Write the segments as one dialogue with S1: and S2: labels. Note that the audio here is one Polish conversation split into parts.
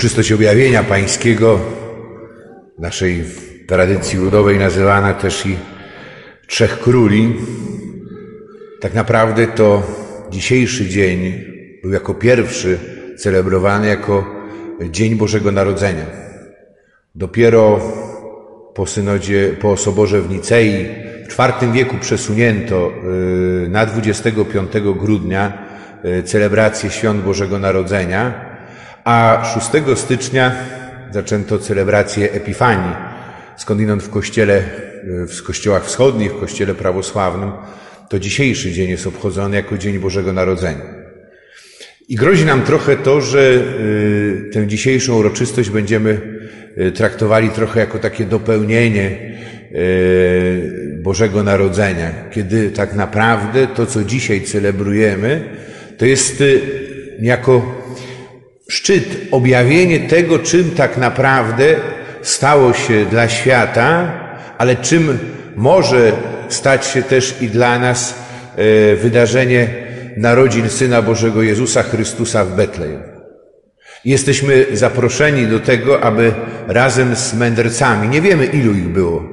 S1: Uroczystość objawienia pańskiego, naszej tradycji ludowej nazywana też i Trzech Króli, tak naprawdę to dzisiejszy dzień był jako pierwszy celebrowany jako Dzień Bożego Narodzenia. Dopiero po synodzie, po Soborze w Nicei w IV wieku przesunięto y, na 25 grudnia y, celebrację Świąt Bożego Narodzenia, a 6 stycznia zaczęto celebrację Epifanii, skądinąd w kościele, w kościołach wschodnich, w kościele prawosławnym, to dzisiejszy dzień jest obchodzony jako Dzień Bożego Narodzenia. I grozi nam trochę to, że y, tę dzisiejszą uroczystość będziemy y, traktowali trochę jako takie dopełnienie y, Bożego Narodzenia, kiedy tak naprawdę to, co dzisiaj celebrujemy, to jest niejako szczyt, objawienie tego, czym tak naprawdę stało się dla świata, ale czym może stać się też i dla nas e, wydarzenie narodzin Syna Bożego Jezusa Chrystusa w Betlejem. Jesteśmy zaproszeni do tego, aby razem z mędrcami, nie wiemy ilu ich było,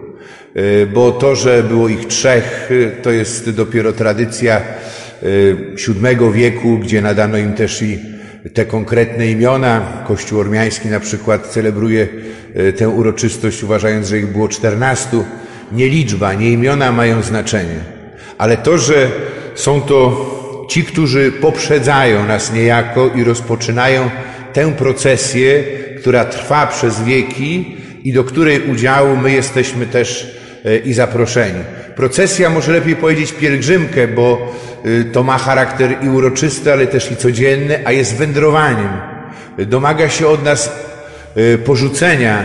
S1: e, bo to, że było ich trzech, e, to jest dopiero tradycja VII wieku, gdzie nadano im też i te konkretne imiona. Kościół ormiański na przykład celebruje e, tę uroczystość, uważając, że ich było czternastu. Nie liczba, nie imiona mają znaczenie, ale to, że są to ci, którzy poprzedzają nas niejako i rozpoczynają tę procesję, która trwa przez wieki i do której udziału my jesteśmy też e, i zaproszeni. Procesja, może lepiej powiedzieć pielgrzymkę, bo y, to ma charakter i uroczysty, ale też i codzienny, a jest wędrowaniem. Domaga się od nas y, porzucenia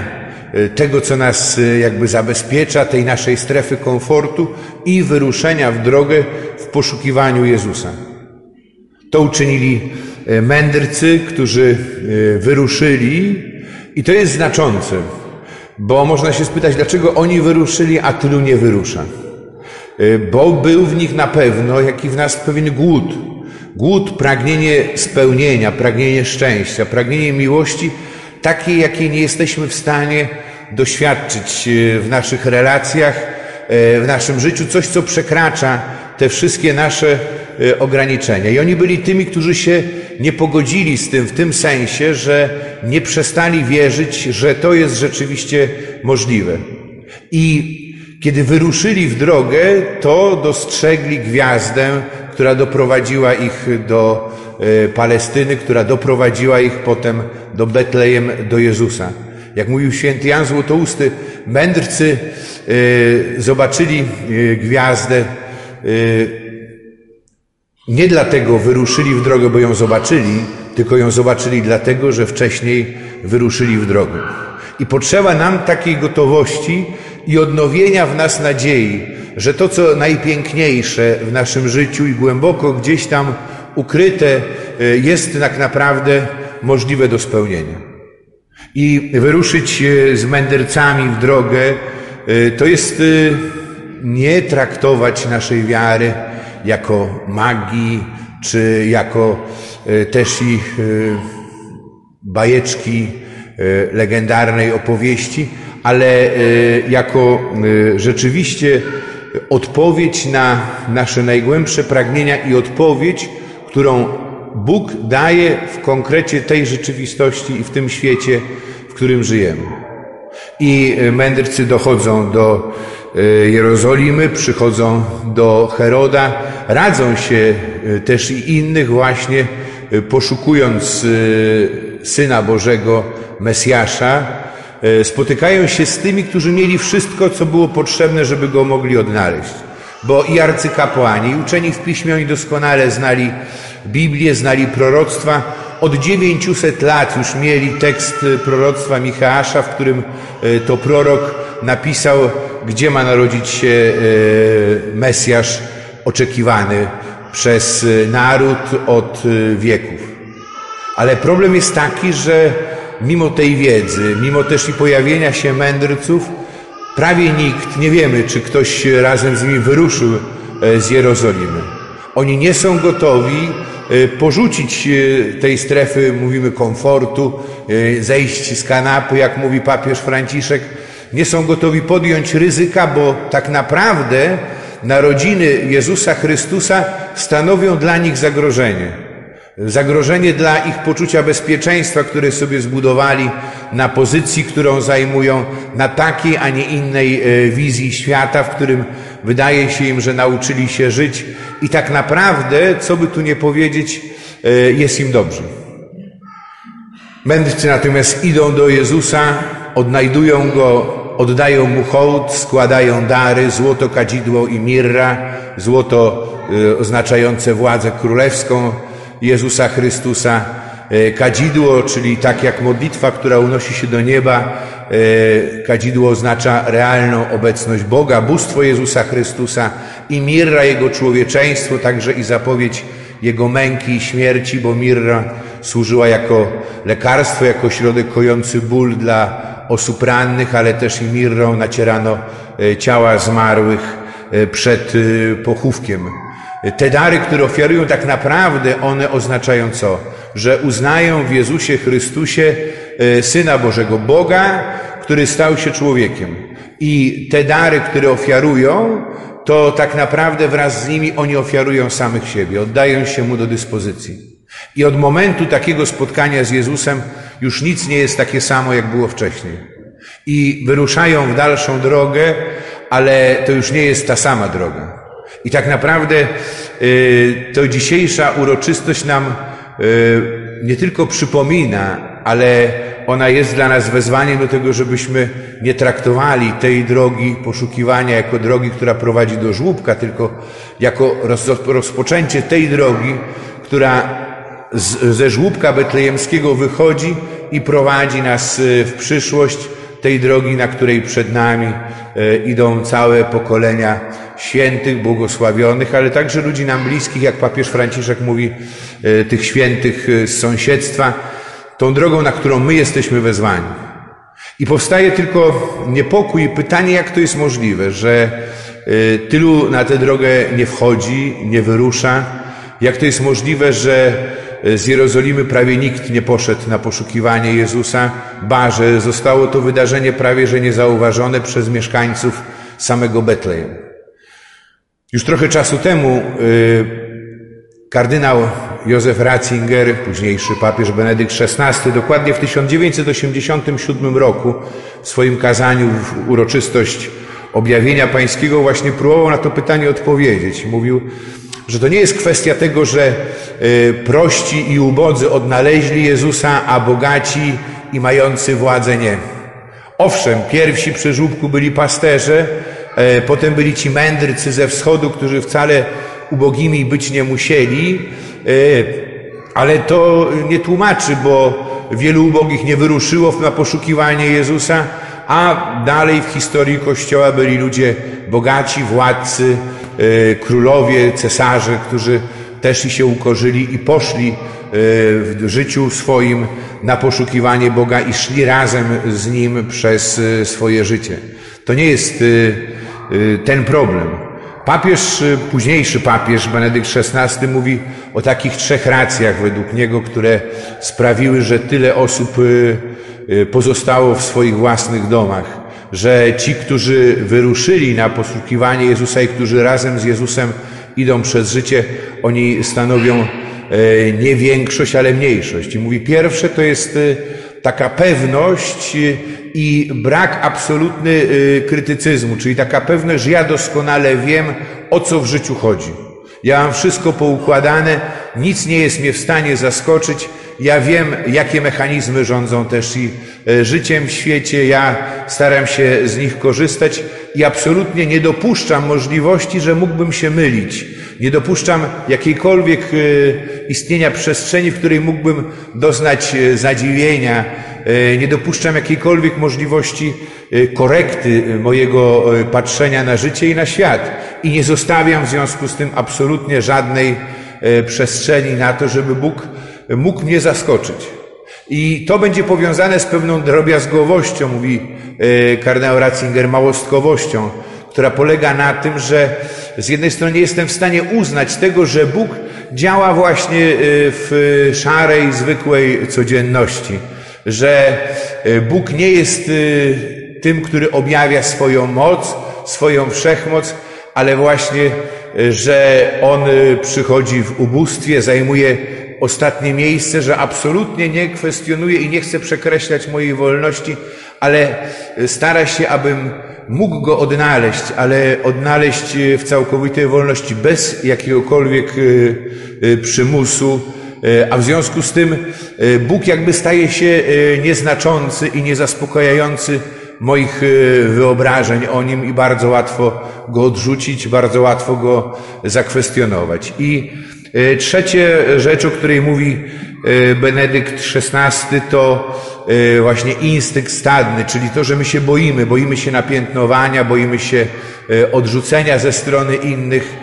S1: y, tego, co nas jakby zabezpiecza, tej naszej strefy komfortu i wyruszenia w drogę w poszukiwaniu Jezusa. To uczynili mędrcy, którzy wyruszyli i to jest znaczące, bo można się spytać, dlaczego oni wyruszyli, a tylu nie wyrusza. Y, bo był w nich na pewno, jak i w nas pewien głód. Głód, pragnienie spełnienia, pragnienie szczęścia, pragnienie miłości, takiej, jakiej nie jesteśmy w stanie doświadczyć y, w naszych relacjach, y, w naszym życiu, coś, co przekracza te wszystkie nasze ograniczenia. I oni byli tymi, którzy się nie pogodzili z tym w tym sensie, że nie przestali wierzyć, że to jest rzeczywiście możliwe. I kiedy wyruszyli w drogę, to dostrzegli gwiazdę, która doprowadziła ich do e, Palestyny, która doprowadziła ich potem do Betlejem, do Jezusa. Jak mówił święty Jan Złotousty, mędrcy e, zobaczyli e, gwiazdę, nie dlatego wyruszyli w drogę, bo ją zobaczyli, tylko ją zobaczyli dlatego, że wcześniej wyruszyli w drogę. I potrzeba nam takiej gotowości, i odnowienia w nas nadziei, że to, co najpiękniejsze w naszym życiu i głęboko gdzieś tam ukryte, e, jest tak naprawdę możliwe do spełnienia. I wyruszyć e, z mędrcami w drogę, e, to jest nie traktować naszej wiary jako magii, czy jako też i bajeczki legendarnej opowieści, ale e, jako e, rzeczywiście odpowiedź na nasze najgłębsze pragnienia i odpowiedź, którą Bóg daje w konkrecie tej rzeczywistości i w tym świecie, w którym żyjemy. I e, mędrcy dochodzą do Jerozolimy, przychodzą do Heroda, radzą się też i innych właśnie, poszukując Syna Bożego, Mesjasza, spotykają się z tymi, którzy mieli wszystko, co było potrzebne, żeby go mogli odnaleźć. Bo i arcykapłani, i uczeni w piśmie, oni doskonale znali Biblię, znali proroctwa. Od 900 lat już mieli tekst proroctwa Michała, w którym e, to prorok napisał, gdzie ma narodzić się e, Mesjasz oczekiwany przez naród od wieków. Ale problem jest taki, że mimo tej wiedzy, mimo też i pojawienia się mędrców, prawie nikt, nie wiemy, czy ktoś razem z nimi wyruszył e, z Jerozolimy. Oni nie są gotowi porzucić tej strefy, mówimy, komfortu, zejść z kanapy, jak mówi papież Franciszek. Nie są gotowi podjąć ryzyka, bo tak naprawdę narodziny Jezusa Chrystusa stanowią dla nich zagrożenie. Zagrożenie dla ich poczucia bezpieczeństwa, które sobie zbudowali na pozycji, którą zajmują, na takiej, a nie innej e, wizji świata, w którym wydaje się im, że nauczyli się żyć i tak naprawdę, co by tu nie powiedzieć, e, jest im dobrze. Mędrcy natomiast idą do Jezusa, odnajdują Go, oddają Mu hołd, składają dary, złoto, kadzidło i mirra, złoto e, oznaczające władzę królewską, Jezusa Chrystusa. E, kadzidło, czyli tak jak modlitwa, która unosi się do nieba, e, kadzidło oznacza realną obecność Boga, bóstwo Jezusa Chrystusa i mirra Jego człowieczeństwo, także i zapowiedź Jego męki i śmierci, bo mirra służyła jako lekarstwo, jako środek kojący ból dla osób rannych, ale też i mirrą nacierano e, ciała zmarłych przed pochówkiem. Te dary, które ofiarują, tak naprawdę one oznaczają co? Że uznają w Jezusie Chrystusie e, Syna Bożego, Boga, który stał się człowiekiem. I te dary, które ofiarują, to tak naprawdę wraz z nimi oni ofiarują samych siebie, oddają się Mu do dyspozycji. I od momentu takiego spotkania z Jezusem już nic nie jest takie samo, jak było wcześniej. I wyruszają w dalszą drogę, ale to już nie jest ta sama droga. I tak naprawdę y, to dzisiejsza uroczystość nam y, nie tylko przypomina, ale ona jest dla nas wezwaniem do tego, żebyśmy nie traktowali tej drogi poszukiwania jako drogi, która prowadzi do żłóbka, tylko jako rozpoczęcie tej drogi, która z, ze żłóbka betlejemskiego wychodzi i prowadzi nas y, w przyszłość tej drogi, na której przed nami idą całe pokolenia świętych, błogosławionych, ale także ludzi nam bliskich, jak papież Franciszek mówi, e, tych świętych e, z sąsiedztwa, tą drogą, na którą my jesteśmy wezwani. I powstaje tylko niepokój i pytanie, jak to jest możliwe, że e, tylu na tę drogę nie wchodzi, nie wyrusza, jak to jest możliwe, że z Jerozolimy prawie nikt nie poszedł na poszukiwanie Jezusa, ba, że zostało to wydarzenie prawie że niezauważone przez mieszkańców samego Betlejem. Już trochę czasu temu y, kardynał Józef Ratzinger, późniejszy papież Benedykt XVI, dokładnie w 1987 roku w swoim kazaniu w uroczystość objawienia pańskiego właśnie próbował na to pytanie odpowiedzieć. Mówił, że to nie jest kwestia tego, że y, prości i ubodzy odnaleźli Jezusa, a bogaci i mający władzę nie. Owszem, pierwsi przy żłóbku byli pasterze, E, potem byli ci mędrcy ze wschodu, którzy wcale ubogimi być nie musieli, e, ale to nie tłumaczy, bo wielu ubogich nie wyruszyło na poszukiwanie Jezusa, a dalej w historii Kościoła byli ludzie bogaci, władcy, królowie, cesarze, którzy też i się ukorzyli i poszli w życiu swoim na poszukiwanie Boga i szli razem z Nim przez swoje życie. To nie jest ten problem. Papież, późniejszy papież Benedykt XVI mówi o takich trzech racjach według niego, które sprawiły, że tyle osób pozostało w swoich własnych domach. Że ci, którzy wyruszyli na poszukiwanie Jezusa i którzy razem z Jezusem idą przez życie, oni stanowią nie większość, ale mniejszość. I mówi, pierwsze to jest taka pewność i brak absolutny krytycyzmu, czyli taka pewność, że ja doskonale wiem, o co w życiu chodzi. Ja mam wszystko poukładane, nic nie jest mnie w stanie zaskoczyć. Ja wiem, jakie mechanizmy rządzą też i y, życiem w świecie. Ja staram się z nich korzystać i absolutnie nie dopuszczam możliwości, że mógłbym się mylić. Nie dopuszczam jakiejkolwiek y, istnienia przestrzeni, w której mógłbym doznać zadziwienia, E, nie dopuszczam jakiejkolwiek możliwości e, korekty e, mojego patrzenia na życie i na świat. I nie zostawiam w związku z tym absolutnie żadnej przestrzeni na to, żeby Bóg mógł mnie zaskoczyć. I to będzie powiązane z pewną drobiazgowością, mówi kardynał Ratzinger, małostkowością, która polega na tym, że z jednej strony jestem w stanie uznać tego, że Bóg działa właśnie w szarej, zwykłej codzienności, że Bóg nie jest tym, który objawia swoją moc, swoją wszechmoc, ale właśnie, że On przychodzi w ubóstwie, zajmuje ostatnie miejsce, że absolutnie nie kwestionuje i nie chce przekreślać mojej wolności, ale stara się, abym mógł go odnaleźć, ale odnaleźć w całkowitej wolności bez jakiegokolwiek e, e, przymusu, e, a w związku z tym Bóg jakby staje się nieznaczący i niezaspokajający moich wyobrażeń o Nim i bardzo łatwo go odrzucić, bardzo łatwo go zakwestionować. I E, trzecie rzecz, o której mówi e, Benedykt XVI, to e, właśnie instynkt stadny, czyli to, że my się boimy, boimy się napiętnowania, boimy się odrzucenia ze strony innych,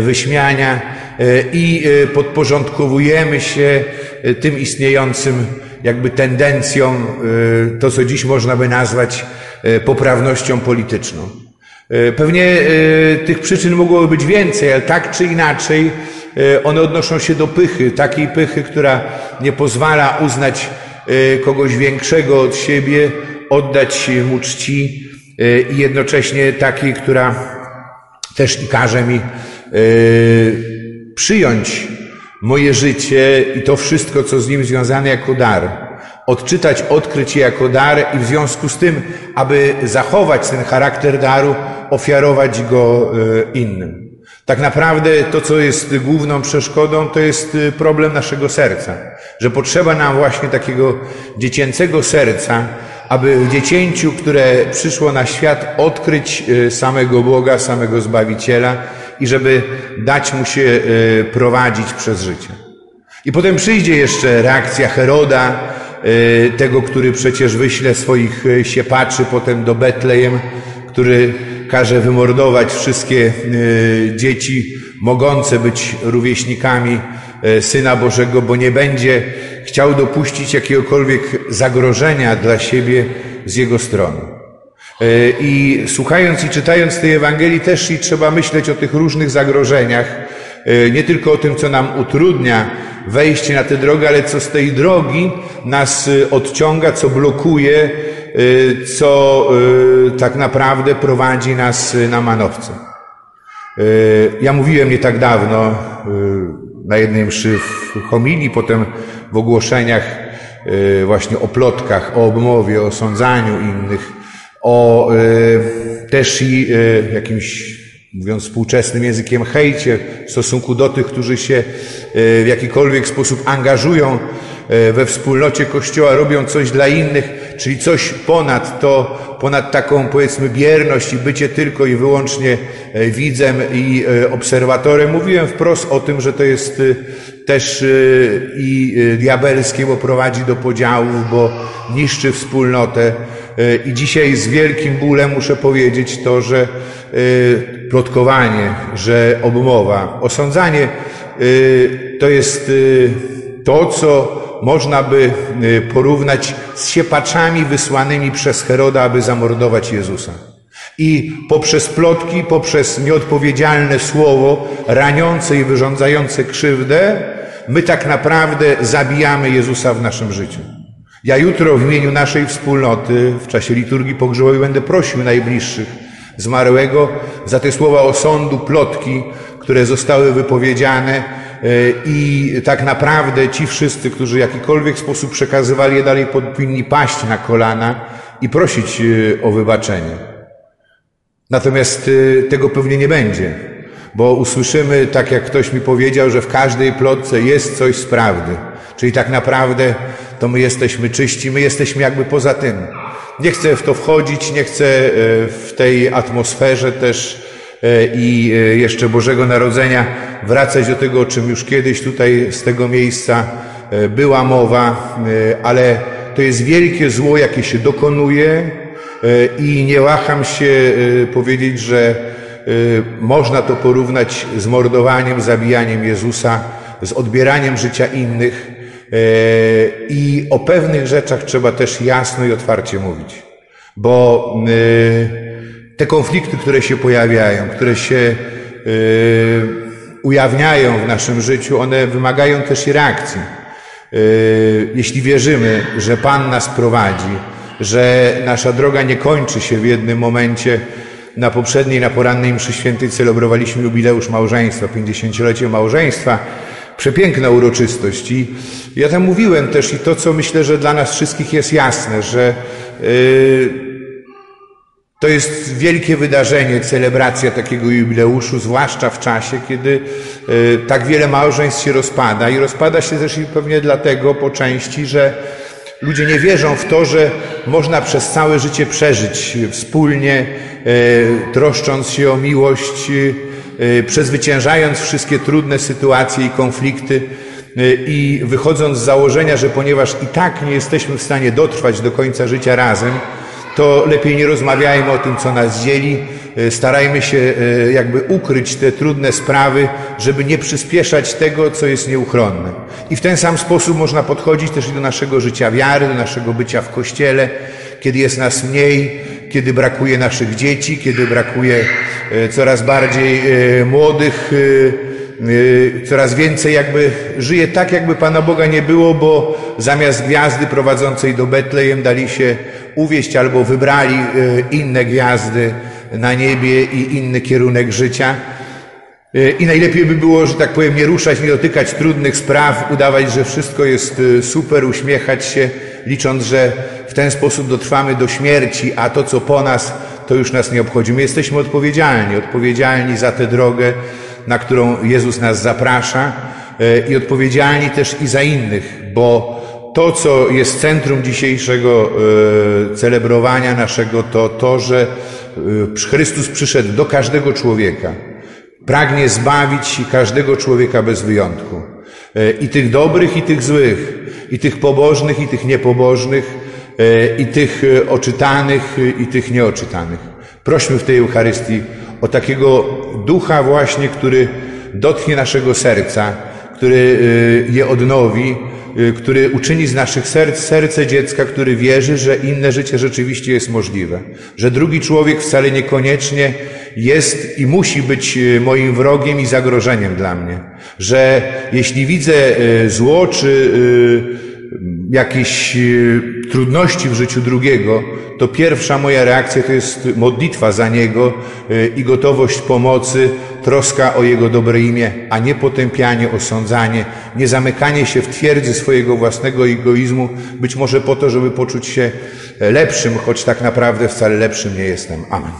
S1: wyśmiania i podporządkowujemy się tym istniejącym jakby tendencjom, to co dziś można by nazwać poprawnością polityczną. Pewnie tych przyczyn mogłoby być więcej, ale tak czy inaczej E, one odnoszą się do pychy, takiej pychy, która nie pozwala uznać e, kogoś większego od siebie, oddać mu czci e, i jednocześnie takiej, która też i każe mi przyjąć moje życie i to wszystko, co z nim związane jako dar. Odczytać, odkryć je jako dar i w związku z tym, aby zachować ten charakter daru, ofiarować go innym. Tak naprawdę to, co jest główną przeszkodą, to jest y, problem naszego serca. Że potrzeba nam właśnie takiego dziecięcego serca, aby w dziecięciu, które przyszło na świat, odkryć y, samego Boga, samego Zbawiciela i żeby dać mu się prowadzić przez życie. I potem przyjdzie jeszcze reakcja Heroda, tego, który przecież wyśle swoich siepaczy potem do Betlejem, który każe wymordować wszystkie e, dzieci mogące być rówieśnikami e, Syna Bożego, bo nie będzie chciał dopuścić jakiegokolwiek zagrożenia dla siebie z jego strony. E, I słuchając i czytając tej Ewangelii też i trzeba myśleć o tych różnych zagrożeniach, nie tylko o tym, co nam utrudnia wejście na tę drogę, ale co z tej drogi nas odciąga, co blokuje Y, co tak naprawdę prowadzi nas na manowce. Ja mówiłem nie tak dawno na jednej mszy w homilii, potem w ogłoszeniach właśnie o plotkach, o obmowie, o sądzaniu innych, o też i jakimś mówiąc współczesnym językiem, hejcie w stosunku do tych, którzy się w jakikolwiek sposób angażują we wspólnocie Kościoła, robią coś dla innych, czyli coś ponad to, ponad taką powiedzmy bierność i bycie tylko i wyłącznie e, widzem i e, obserwatorem. Mówiłem wprost o tym, że to jest e, też i diabelskie, bo prowadzi do podziałów, bo niszczy wspólnotę. I dzisiaj z wielkim bólem muszę powiedzieć to, że plotkowanie, że obmowa, osądzanie to jest to, co można by porównać z siepaczami wysłanymi przez Heroda, aby zamordować Jezusa. I poprzez plotki, poprzez nieodpowiedzialne słowo, raniące i wyrządzające krzywdę, my tak naprawdę zabijamy Jezusa w naszym życiu. Ja jutro w imieniu naszej wspólnoty w czasie liturgii pogrzebowej będę prosił najbliższych zmarłego za te słowa osądu, plotki, które zostały wypowiedziane E, I tak naprawdę ci wszyscy, którzy w jakikolwiek sposób przekazywali je dalej, powinni paść na kolana i prosić e, o wybaczenie. Natomiast e, tego pewnie nie będzie, bo usłyszymy, tak jak ktoś mi powiedział, że w każdej plotce jest coś z prawdy. Czyli tak naprawdę to my jesteśmy czyści, my jesteśmy jakby poza tym. Nie chcę w to wchodzić, nie chcę w tej atmosferze też E, i e, jeszcze Bożego Narodzenia, wracać do tego, o czym już kiedyś tutaj z tego miejsca e, była mowa, ale to jest wielkie zło, jakie się dokonuje i nie waham się powiedzieć, że można to porównać z mordowaniem, zabijaniem Jezusa, z odbieraniem życia innych i o pewnych rzeczach trzeba też jasno i otwarcie mówić, bo te konflikty, które się pojawiają, które się yy, ujawniają w naszym życiu, one wymagają też i reakcji. Jeśli wierzymy, że Pan nas prowadzi, że nasza droga nie kończy się w jednym momencie, na poprzedniej, na porannej mszy świętej celebrowaliśmy jubileusz małżeństwa, 50-lecie małżeństwa. Przepiękna uroczystość. I ja tam mówiłem też i to, co myślę, że dla nas wszystkich jest jasne, że yy, to jest wielkie wydarzenie, celebracja takiego jubileuszu, zwłaszcza w czasie, kiedy yy, tak wiele małżeństw się rozpada i rozpada się też i pewnie dlatego po części, że Ludzie nie wierzą w to, że można przez całe życie przeżyć wspólnie, e, troszcząc się o miłość, przezwyciężając wszystkie trudne sytuacje i konflikty e, i wychodząc z założenia, że ponieważ i tak nie jesteśmy w stanie dotrwać do końca życia razem, to lepiej nie rozmawiajmy o tym, co nas dzieli, starajmy się e, jakby ukryć te trudne sprawy, żeby nie przyspieszać tego, co jest nieuchronne. I w ten sam sposób można podchodzić też i do naszego życia wiary, do naszego bycia w kościele, kiedy jest nas mniej, kiedy brakuje naszych dzieci, kiedy brakuje e, coraz bardziej młodych, coraz więcej jakby żyje tak, jakby Pana Boga nie było, bo zamiast gwiazdy prowadzącej do Betlejem dali się uwieść albo wybrali e, inne gwiazdy na niebie i inny kierunek życia. E, I najlepiej by było, że tak powiem, nie ruszać, nie dotykać trudnych spraw, udawać, że wszystko jest e, super, uśmiechać się, licząc, że w ten sposób dotrwamy do śmierci, a to, co po nas, to już nas nie obchodzi. My jesteśmy odpowiedzialni, odpowiedzialni za tę drogę, na którą Jezus nas zaprasza i odpowiedzialni też i za innych, bo to, co jest centrum dzisiejszego e, celebrowania naszego, to to, że e, Chrystus przyszedł do każdego człowieka. Pragnie zbawić każdego człowieka bez wyjątku. E, I tych dobrych, i tych złych, i tych pobożnych, i tych niepobożnych, i tych oczytanych, i tych nieoczytanych. Prośmy w tej Eucharystii o takiego ducha właśnie, który dotknie naszego serca, który je odnowi, Y, który uczyni z naszych serc serce dziecka, który wierzy, że inne życie rzeczywiście jest możliwe. Że drugi człowiek wcale niekoniecznie jest i musi być y, moim wrogiem i zagrożeniem dla mnie. Że jeśli widzę y, zło czy jakieś trudności w życiu drugiego, to pierwsza moja reakcja to jest modlitwa za niego i gotowość pomocy, troska o Jego dobre imię, a nie potępianie, osądzanie, nie zamykanie się w twierdzy swojego własnego egoizmu, być może po to, żeby poczuć się lepszym, choć tak naprawdę wcale lepszym nie jestem. Amen.